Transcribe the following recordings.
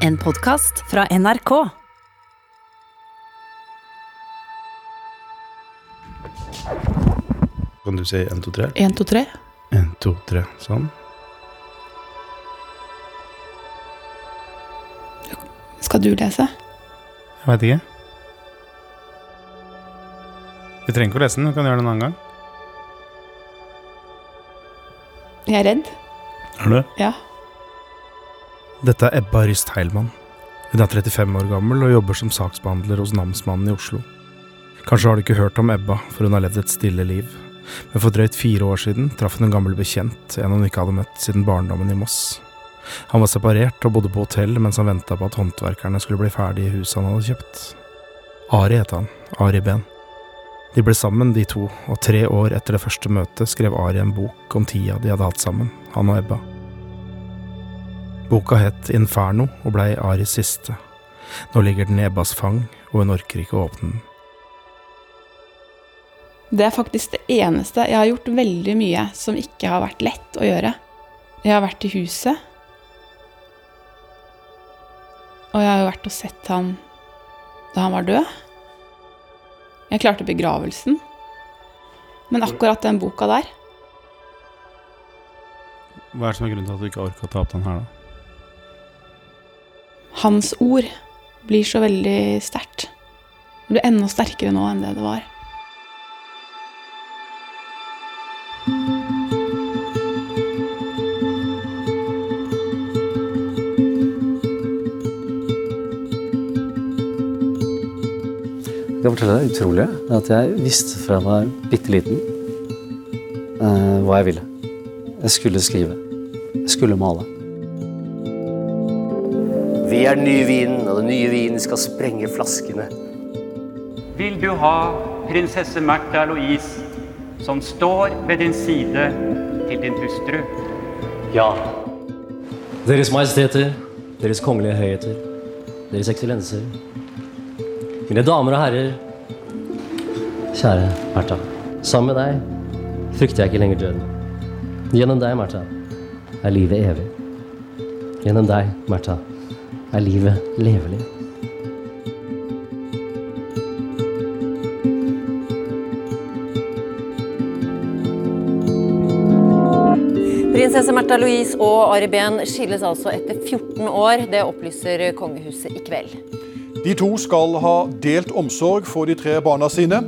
En podkast fra NRK. Kan du si 1, 2, 3? 1, 2, 3. 1, 2, 3, sånn. Skal du lese? Jeg veit ikke. Vi trenger ikke å lese den, Du kan gjøre det en annen gang. Jeg er redd. Er du? Ja. Dette er Ebba Ryst Heilmann. Hun er 35 år gammel og jobber som saksbehandler hos namsmannen i Oslo. Kanskje har du ikke hørt om Ebba, for hun har levd et stille liv. Men for drøyt fire år siden traff hun en gammel bekjent, en hun ikke hadde møtt siden barndommen i Moss. Han var separert og bodde på hotell mens han venta på at håndverkerne skulle bli ferdig i huset han hadde kjøpt. Ari het han, Ari Ben. De ble sammen, de to, og tre år etter det første møtet skrev Ari en bok om tida de hadde hatt sammen, han og Ebba. Boka het Inferno og blei Aris siste. Nå ligger den i Ebbas fang, og hun orker ikke å åpne den. Det er faktisk det eneste. Jeg har gjort veldig mye som ikke har vært lett å gjøre. Jeg har vært i huset. Og jeg har jo vært og sett han da han var død. Jeg klarte begravelsen. Men akkurat den boka der Hva er det som er grunnen til at du ikke orka å ta opp den her, da? Hans ord blir så veldig sterkt. Det blir enda sterkere nå enn det det var. Jeg kan fortelle deg er At jeg visste fra jeg var bitte liten uh, hva jeg ville. Jeg skulle skrive. Jeg skulle male. Vi er den nye vinen, og den nye vinen skal sprenge flaskene. Vil du ha prinsesse Märtha Louise som står ved din side til din hustru? Ja. Deres Majesteter, Deres Kongelige Høyheter, Deres Eksellenser, mine damer og herrer, kjære Märtha. Sammen med deg frykter jeg ikke lenger døden. Gjennom deg, Märtha, er livet evig. Gjennom deg, Märtha, er livet levelig. Prinsesse Märtha Louise og Ari Behn skilles altså etter 14 år. Det opplyser kongehuset i kveld. De to skal ha delt omsorg for de tre barna sine.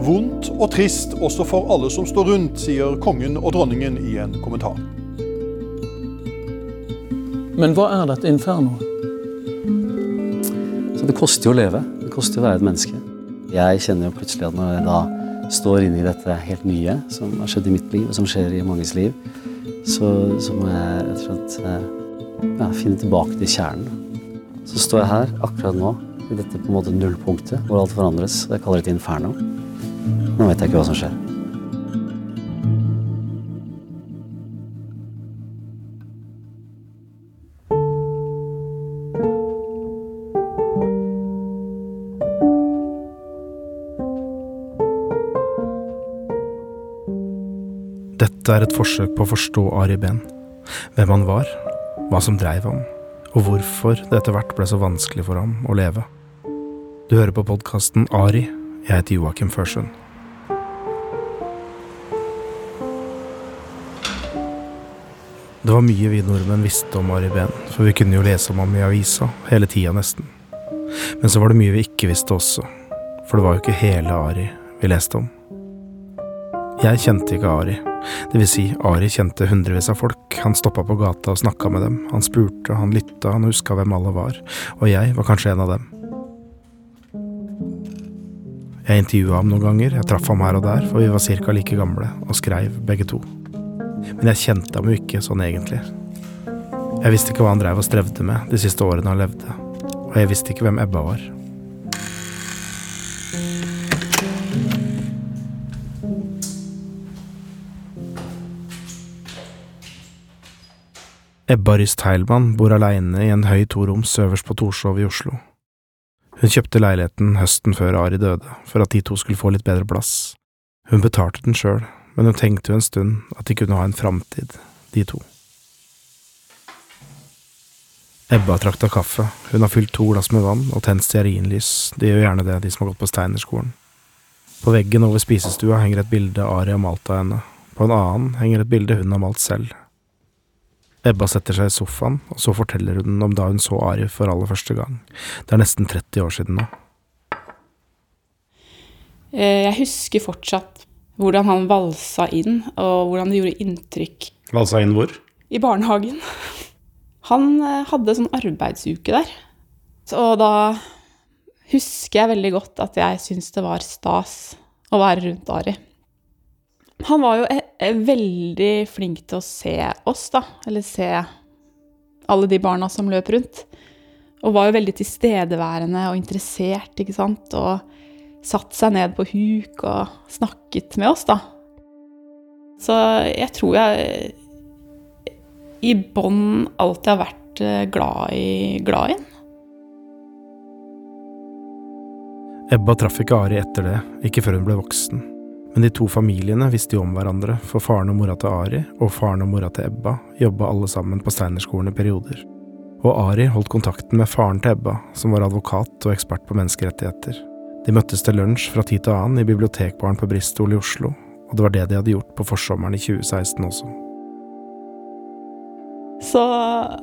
Vondt og trist også for alle som står rundt, sier kongen og dronningen i en kommentar. Men hva er dette inferno? Så det koster jo å leve. Det koster jo å være et menneske. Jeg kjenner jo plutselig at når jeg da står inne i dette helt nye som har skjedd i mitt liv, og som skjer i manges liv, så, så må jeg rett og slett eh, ja, finne tilbake til kjernen. Så står jeg her akkurat nå, i dette på en måte nullpunktet, hvor alt forandres. Jeg kaller det et inferno. Nå vet jeg ikke hva som skjer. Dette er et forsøk på å forstå Ari Behn. Hvem han var, hva som dreiv ham, og hvorfor det etter hvert ble så vanskelig for ham å leve. Du hører på podkasten Ari. Jeg heter Joakim Førsund. Det var mye vi nordmenn visste om Ari Behn, for vi kunne jo lese om ham i avisa, hele tida nesten. Men så var det mye vi ikke visste også, for det var jo ikke hele Ari vi leste om. Jeg kjente ikke Ari, det vil si, Ari kjente hundrevis av folk, han stoppa på gata og snakka med dem, han spurte, han lytta, han huska hvem alle var, og jeg var kanskje en av dem. Jeg intervjua ham noen ganger, jeg traff ham her og der, for vi var cirka like gamle, og skreiv begge to. Men jeg kjente ham jo ikke sånn egentlig. Jeg visste ikke hva han dreiv og strevde med de siste årene han levde, og jeg visste ikke hvem Ebba var. Ebba Ryst Teilmann bor aleine i en høy toroms øverst på Torshov i Oslo. Hun kjøpte leiligheten høsten før Ari døde, for at de to skulle få litt bedre plass. Hun betalte den sjøl, men hun tenkte jo en stund at de kunne ha en framtid, de to. Ebba trakta kaffe, hun har fylt to glass med vann og tent stearinlys, de gjør gjerne det, de som har gått på Steinerskolen. På veggen over spisestua henger et bilde Ari har malt av henne, på en annen henger et bilde hun har malt selv. Ebba setter seg i sofaen, og så forteller hun om da hun så Ari for aller første gang. Det er nesten 30 år siden nå. Eh, Jeg husker fortsatt hvordan han valsa inn, og hvordan det gjorde inntrykk Valsa inn hvor? i barnehagen. Han eh, hadde sånn arbeidsuke der. Så da husker jeg veldig godt at jeg syntes det var stas å være rundt Ari. Han var jo eh, eh, veldig flink til å se oss, da. Eller se alle de barna som løp rundt. Og var jo veldig tilstedeværende og interessert, ikke sant. Og satt seg ned på huk og snakket med oss, da. Så jeg tror jeg i bånn alltid har vært eh, glad i, glad i den. Ebba traff ikke Ari etter det, ikke før hun ble voksen. Men de to familiene visste jo om hverandre, for faren og mora til Ari og faren og mora til Ebba jobba alle sammen på Steinerskolen i perioder. Og Ari holdt kontakten med faren til Ebba, som var advokat og ekspert på menneskerettigheter. De møttes til lunsj fra tid til annen i bibliotekbaren på Bristol i Oslo, og det var det de hadde gjort på forsommeren i 2016 også. Så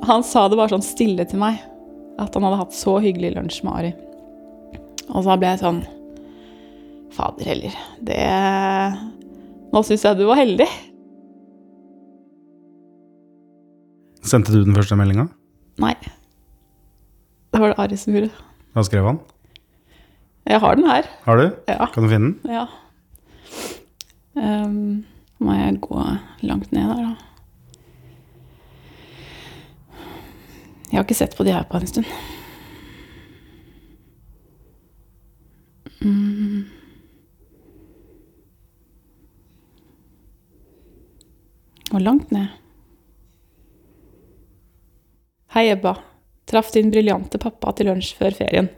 han sa det bare sånn stille til meg, at han hadde hatt så hyggelig lunsj med Ari. Og så ble jeg sånn Fader heller, det Nå syns jeg du var heldig. Sendte du den første meldinga? Nei. Det var det Ari som gjorde. Hva skrev han? Jeg har den her. Har du? Ja. Kan du finne den? Ja. Um, må jeg gå langt ned der, da. Jeg har ikke sett på de her på en stund. Og langt ned. Hei, Ebba. Traff din briljante pappa til lunsj før ferien.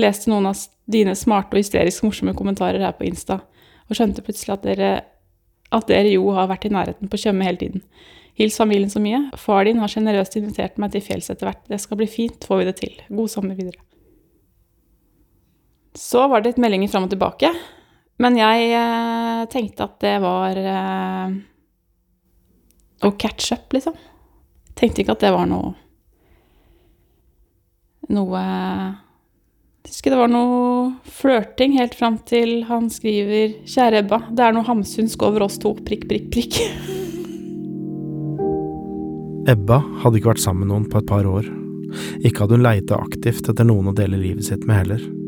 Leste noen av dine smarte og hysterisk morsomme kommentarer her på Insta, og skjønte plutselig at dere, at dere jo har vært i nærheten på Tjøme hele tiden. Hils familien så mye. Far din har sjenerøst invitert meg til fjells etter hvert. Det skal bli fint, får vi det til. God sommer videre. Så var det litt meldinger fram og tilbake, men jeg eh, tenkte at det var eh, å catch up, liksom. Tenkte ikke at det var noe Noe Jeg husker det var noe flørting helt fram til han skriver 'Kjære Ebba, det er noe hamsunsk over oss to', prikk, prikk, prikk. Ebba hadde ikke vært sammen med noen på et par år. Ikke hadde hun leita aktivt etter noen å dele livet sitt med heller.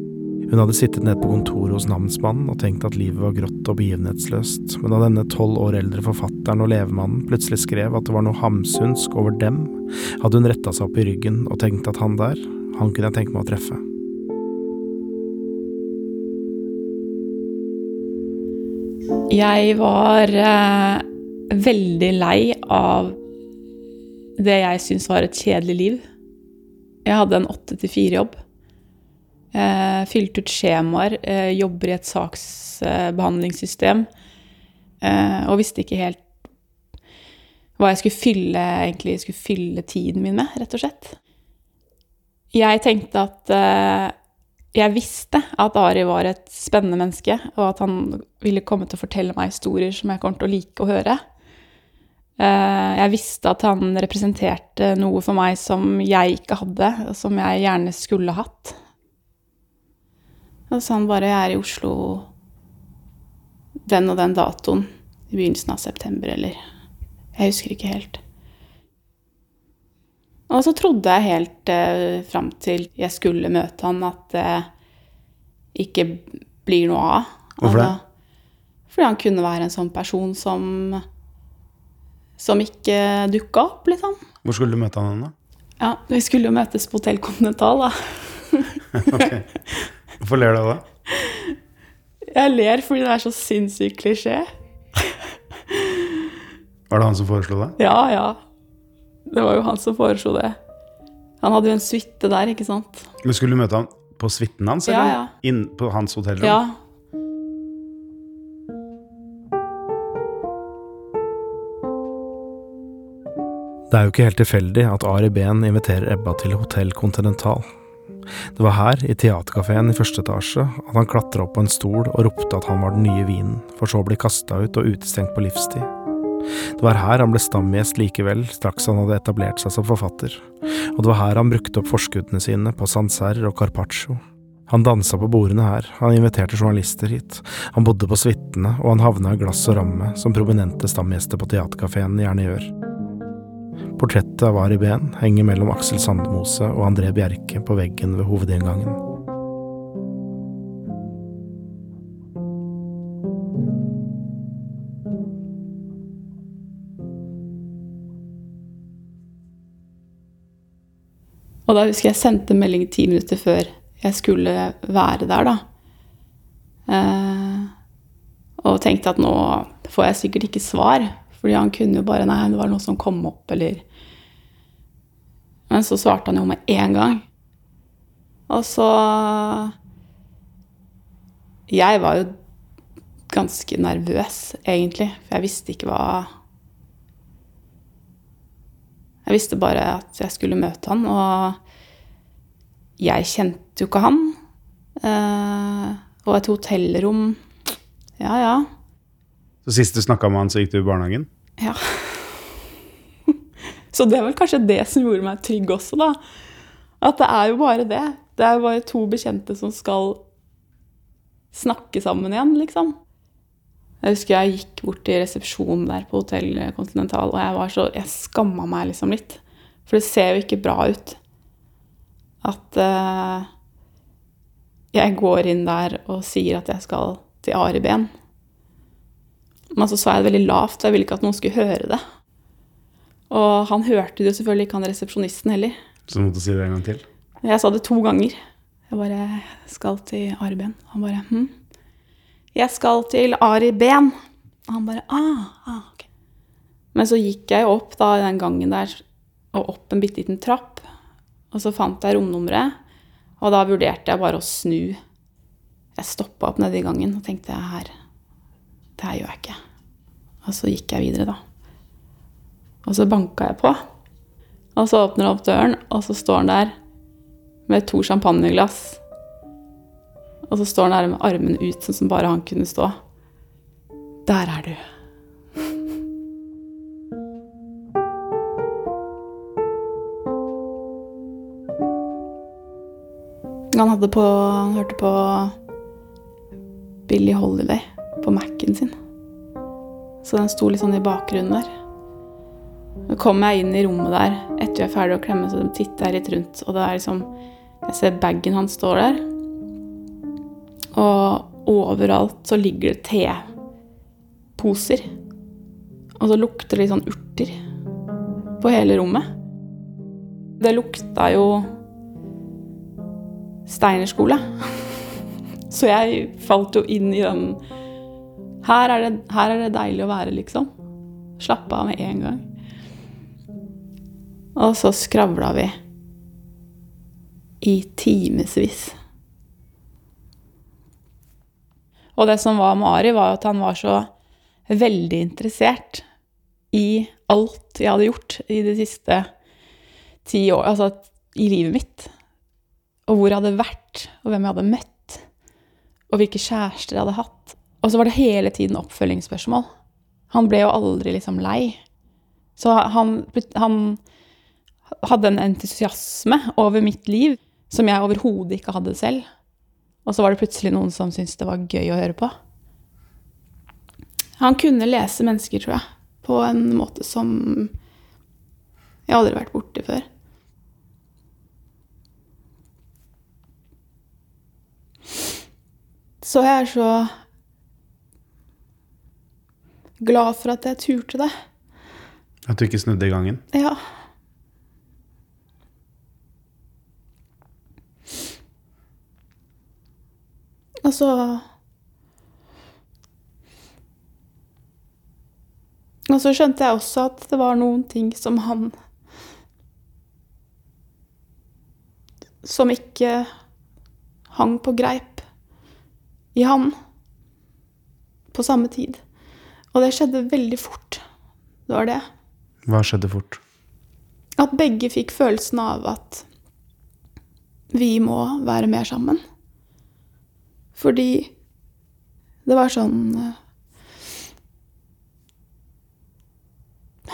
Hun hadde sittet nede på kontoret hos namsmannen og tenkt at livet var grått og begivenhetsløst, men da denne tolv år eldre forfatteren og levemannen plutselig skrev at det var noe hamsunsk over dem, hadde hun retta seg opp i ryggen og tenkt at han der, han kunne jeg tenke meg å treffe. Jeg var eh, veldig lei av det jeg syntes var et kjedelig liv. Jeg hadde en åtte til fire-jobb. Eh, fylte ut skjemaer, eh, jobber i et saksbehandlingssystem. Eh, og visste ikke helt hva jeg skulle fylle, egentlig, skulle fylle tiden min med, rett og slett. Jeg tenkte at jeg visste at Ari var et spennende menneske, og at han ville komme til å fortelle meg historier som jeg kommer til å like å høre. Jeg visste at han representerte noe for meg som jeg ikke hadde, og som jeg gjerne skulle hatt. Og så han bare 'Jeg er i Oslo den og den datoen i begynnelsen av september', eller Jeg husker ikke helt. Og så trodde jeg helt eh, fram til jeg skulle møte han, at det ikke blir noe av. Hvorfor det? Altså, fordi han kunne være en sånn person som som ikke dukka opp, liksom. Hvor skulle du møte han da? Ja, vi skulle jo møtes på Hotell Continental, da. Hvorfor ler du av det? Jeg ler fordi det er så sinnssykt klisjé. Var det han som foreslo det? Ja, ja. Det var jo han som foreslo det. Han hadde jo en suite der, ikke sant. Men skulle du møte han på suiten hans, Ja, ja. Inn på hans hotellrom? Ja. Det er jo ikke helt tilfeldig at Ari Behn inviterer Ebba til Hotell Continental. Det var her, i teaterkafeen i første etasje, at han klatra opp på en stol og ropte at han var den nye vinen, for så å bli kasta ut og utestengt på livstid. Det var her han ble stamgjest likevel, straks han hadde etablert seg som forfatter, og det var her han brukte opp forskuddene sine på Sancerre og Carpaccio. Han dansa på bordene her, han inviterte journalister hit, han bodde på suitene, og han havna i glass og ramme, som prominente stamgjester på teaterkafeen gjerne gjør. Portrettet av Ari Behn henger mellom Aksel Sandemose og André Bjerke på veggen ved hovedinngangen. Og da husker jeg sendte melding ti minutter før jeg skulle være der, da. Eh, og tenkte at nå får jeg sikkert ikke svar. Fordi han kunne jo bare Nei, det var noe som kom opp, eller Men så svarte han jo med én gang. Og så Jeg var jo ganske nervøs, egentlig. For jeg visste ikke hva Jeg visste bare at jeg skulle møte han, og jeg kjente jo ikke han. Eh, og et hotellrom Ja, ja. Så sist du snakka med han, så gikk du i barnehagen? Ja. Så det vel kanskje det som gjorde meg trygg også, da. At det er jo bare det. Det er jo bare to bekjente som skal snakke sammen igjen, liksom. Jeg husker jeg gikk bort til resepsjonen der på Hotell Continental, og jeg var så Jeg skamma meg liksom litt. For det ser jo ikke bra ut at uh, jeg går inn der og sier at jeg skal til Ariben. Men så sa jeg det veldig lavt, og jeg ville ikke at noen skulle høre det. Og han hørte det jo selvfølgelig ikke, han resepsjonisten heller. Så du måtte si det en gang til? Jeg sa det to ganger. Jeg bare skal til Ari Ben. Han bare hm? Jeg skal til Ari Ben. Og han bare ah, ah, ok. Men så gikk jeg opp da den gangen der, og opp en bitte liten trapp. Og så fant jeg romnummeret, og da vurderte jeg bare å snu. Jeg stoppa opp nedi gangen og tenkte her Det her gjør jeg ikke. Og så gikk jeg videre, da. Og så banka jeg på. Og så åpner han opp døren, og så står han der med to champagneglass. Og så står han der med armene ut, sånn som bare han kunne stå. Der er du. Han hadde på Han hørte på Billie Holiday på Mac-en sin. Så den sto litt sånn i bakgrunnen der. Så kommer jeg inn i rommet der etter vi er ferdig å klemme, så titter jeg litt rundt, og det er liksom Jeg ser bagen hans står der. Og overalt så ligger det teposer. Og så lukter det litt sånn urter på hele rommet. Det lukta jo steinerskole. Så jeg falt jo inn i den her er, det, her er det deilig å være, liksom. Slappe av med en gang. Og så skravla vi i timevis. Og det som var med Ari, var at han var så veldig interessert i alt jeg hadde gjort i de siste ti år, altså i livet mitt. Og hvor jeg hadde vært, og hvem jeg hadde møtt, og hvilke kjærester jeg hadde hatt. Og så var det hele tiden oppfølgingsspørsmål. Han ble jo aldri liksom lei. Så han, han hadde en entusiasme over mitt liv som jeg overhodet ikke hadde selv. Og så var det plutselig noen som syntes det var gøy å høre på. Han kunne lese mennesker, tror jeg, på en måte som jeg aldri har vært borti før. Så jeg er så glad for at jeg turte det. At du ikke snudde i gangen? Ja. Og så Og så skjønte jeg også at det var noen ting som han Som ikke hang på greip i han på samme tid. Og det skjedde veldig fort. Det var det. Hva skjedde fort? At begge fikk følelsen av at vi må være mer sammen. Fordi det var sånn eh,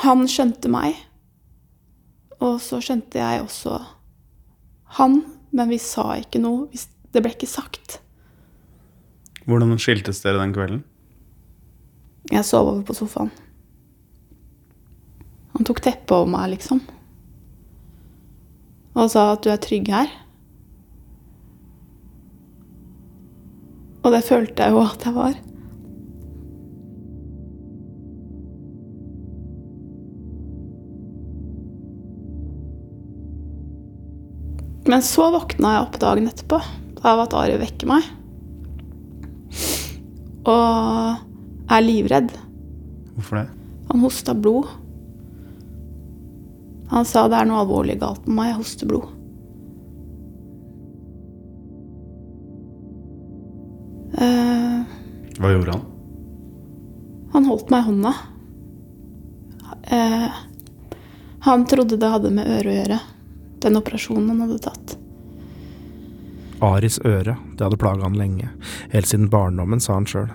Han skjønte meg, og så skjønte jeg også han, men vi sa ikke noe. Det ble ikke sagt. Hvordan skiltes dere den kvelden? Jeg sov over på sofaen. Han tok teppet over meg, liksom. Og sa at du er trygg her. Og det følte jeg jo at jeg var. Men så våkna jeg opp dagen etterpå av at Ari vekker meg. Og er livredd. Hvorfor det? Han hosta blod. Han sa det er noe alvorlig galt med meg, jeg hoster blod. Hva gjorde han? han holdt meg i hånda. Eh, han trodde det hadde med øret å gjøre, den operasjonen han hadde tatt. Aris øre, det hadde plaga han lenge, helt siden barndommen, sa han sjøl.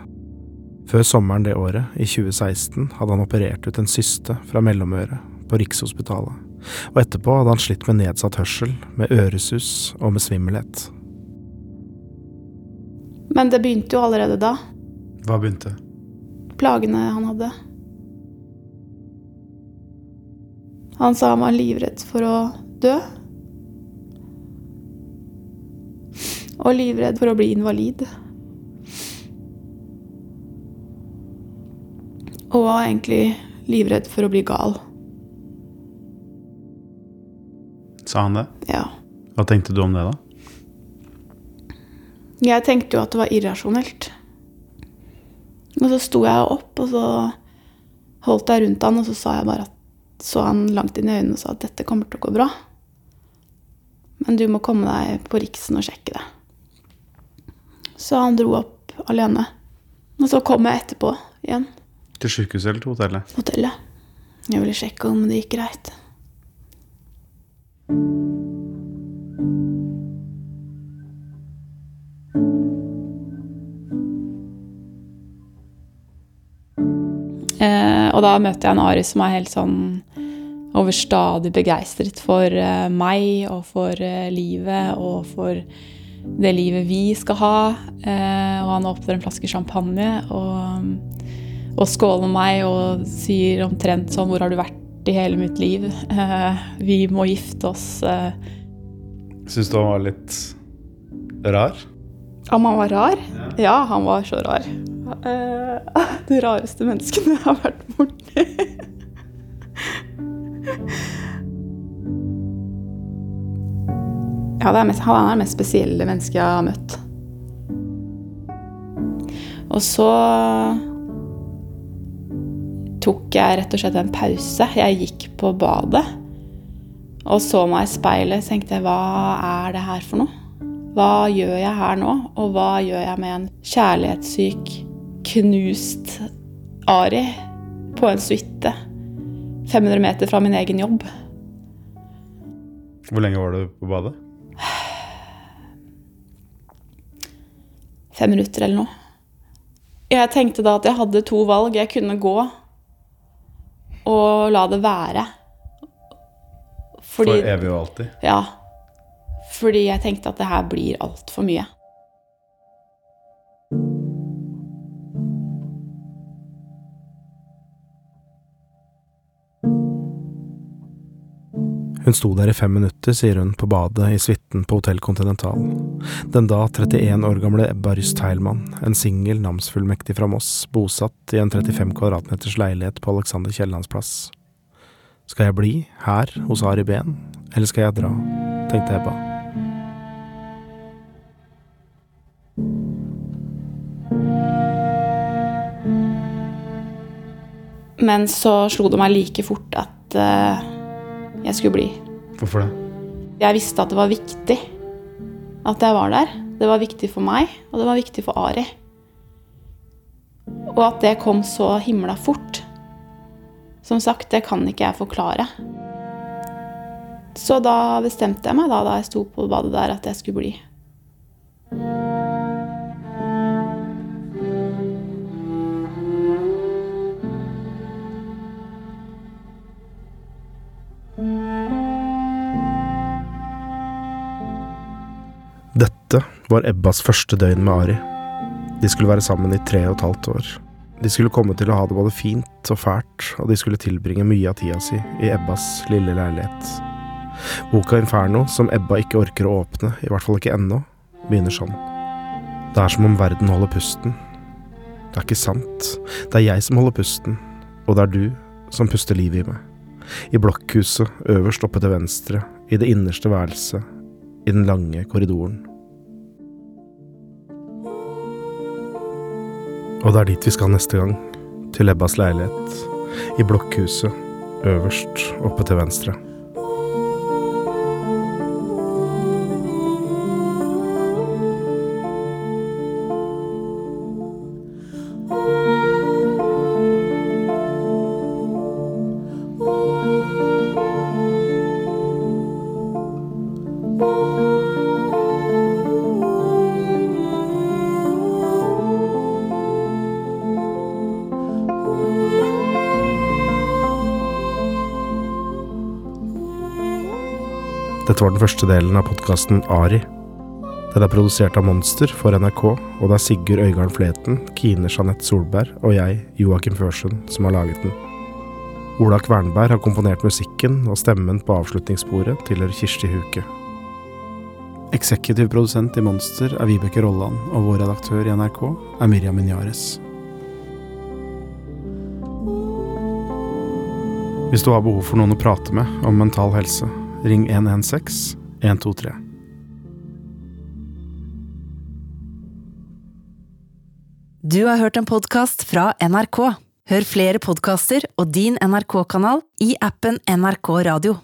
Før sommeren det året, i 2016, hadde han operert ut en syste fra mellomøret på Rikshospitalet, og etterpå hadde han slitt med nedsatt hørsel, med øresus og med svimmelhet. Men det begynte jo allerede da, Hva begynte? plagene han hadde. Han sa han var livredd for å dø. Og livredd for å bli invalid. Og var egentlig livredd for å bli gal. Sa han det? Ja. Hva tenkte du om det, da? Jeg tenkte jo at det var irrasjonelt. Og så sto jeg opp, og så holdt jeg rundt han, og så sa jeg bare at så han langt inn i øynene og sa at dette kommer til å gå bra. Men du må komme deg på Riksen og sjekke det. Så han dro opp alene. Og så kom jeg etterpå igjen. Til sykehuset eller til hotellet? Hotellet. Jeg ville sjekke om det gikk greit. Og da møter jeg en Ari som er helt sånn overstadig begeistret for eh, meg og for eh, livet og for det livet vi skal ha. Eh, og han åpner en flaske champagne og, og skåler meg og sier omtrent sånn Hvor har du vært i hele mitt liv? Eh, vi må gifte oss. Syns du han var litt rar? Om han var rar? Ja, han var så rar. Det rareste menneskene jeg har vært borti. Ja, det er mest, han er det mest spesielle mennesket jeg har møtt. Og så tok jeg rett og slett en pause. Jeg gikk på badet og så meg i speilet og tenkte hva er det her for noe? Hva gjør jeg her nå, og hva gjør jeg med en kjærlighetssyk, knust Ari på en suite 500 meter fra min egen jobb? Hvor lenge var du på badet? Fem minutter eller noe. Jeg tenkte da at jeg hadde to valg. Jeg kunne gå og la det være. For evig og alltid? Ja. Fordi jeg tenkte at det her blir altfor mye. Hun sto der i fem minutter, sier hun, på badet i suiten på Hotell Continental. Den da 31 år gamle Ebba Ryst Heilmann, en singel namsfullmektig fra Moss, bosatt i en 35 kvadratmeters leilighet på Alexander Kiellands plass. Skal jeg bli her hos Ari Behn, eller skal jeg dra, tenkte Ebba. Men så slo det meg like fort at eh, jeg skulle bli. Hvorfor det? Jeg visste at det var viktig at jeg var der. Det var viktig for meg, og det var viktig for Ari. Og at det kom så himla fort. Som sagt, det kan ikke jeg forklare. Så da bestemte jeg meg da, da jeg sto på badet der, at jeg skulle bli. Var Ebbas første døgn med Ari. De skulle være sammen i tre og et halvt år. De skulle komme til å ha det både fint og fælt, og de skulle tilbringe mye av tida si i Ebbas lille leilighet. Boka Inferno, som Ebba ikke orker å åpne, i hvert fall ikke ennå, begynner sånn. Det er som om verden holder pusten. Det er ikke sant. Det er jeg som holder pusten, og det er du som puster livet i meg. I blokkhuset, øverst oppe til venstre, i det innerste værelset, i den lange korridoren. Og det er dit vi skal neste gang. Til Ebbas leilighet. I blokkhuset, øverst oppe til venstre. Dette var den første delen av podkasten Ari. Den er produsert av Monster for NRK, og det er Sigurd Øygarden Fleten, Kine Jeanette Solberg og jeg, Joakim Førsund, som har laget den. Ola Kvernberg har komponert musikken, og stemmen på avslutningssporet tilhører Kirsti Huke. Eksekutiv produsent i Monster er Vibeke Rolland, og vår redaktør i NRK er Miriam Minyares. Hvis du har behov for noen å prate med om mental helse, ring 116 123. Du har hørt en podkast fra NRK. Hør flere podkaster og din NRK-kanal i appen NRK Radio.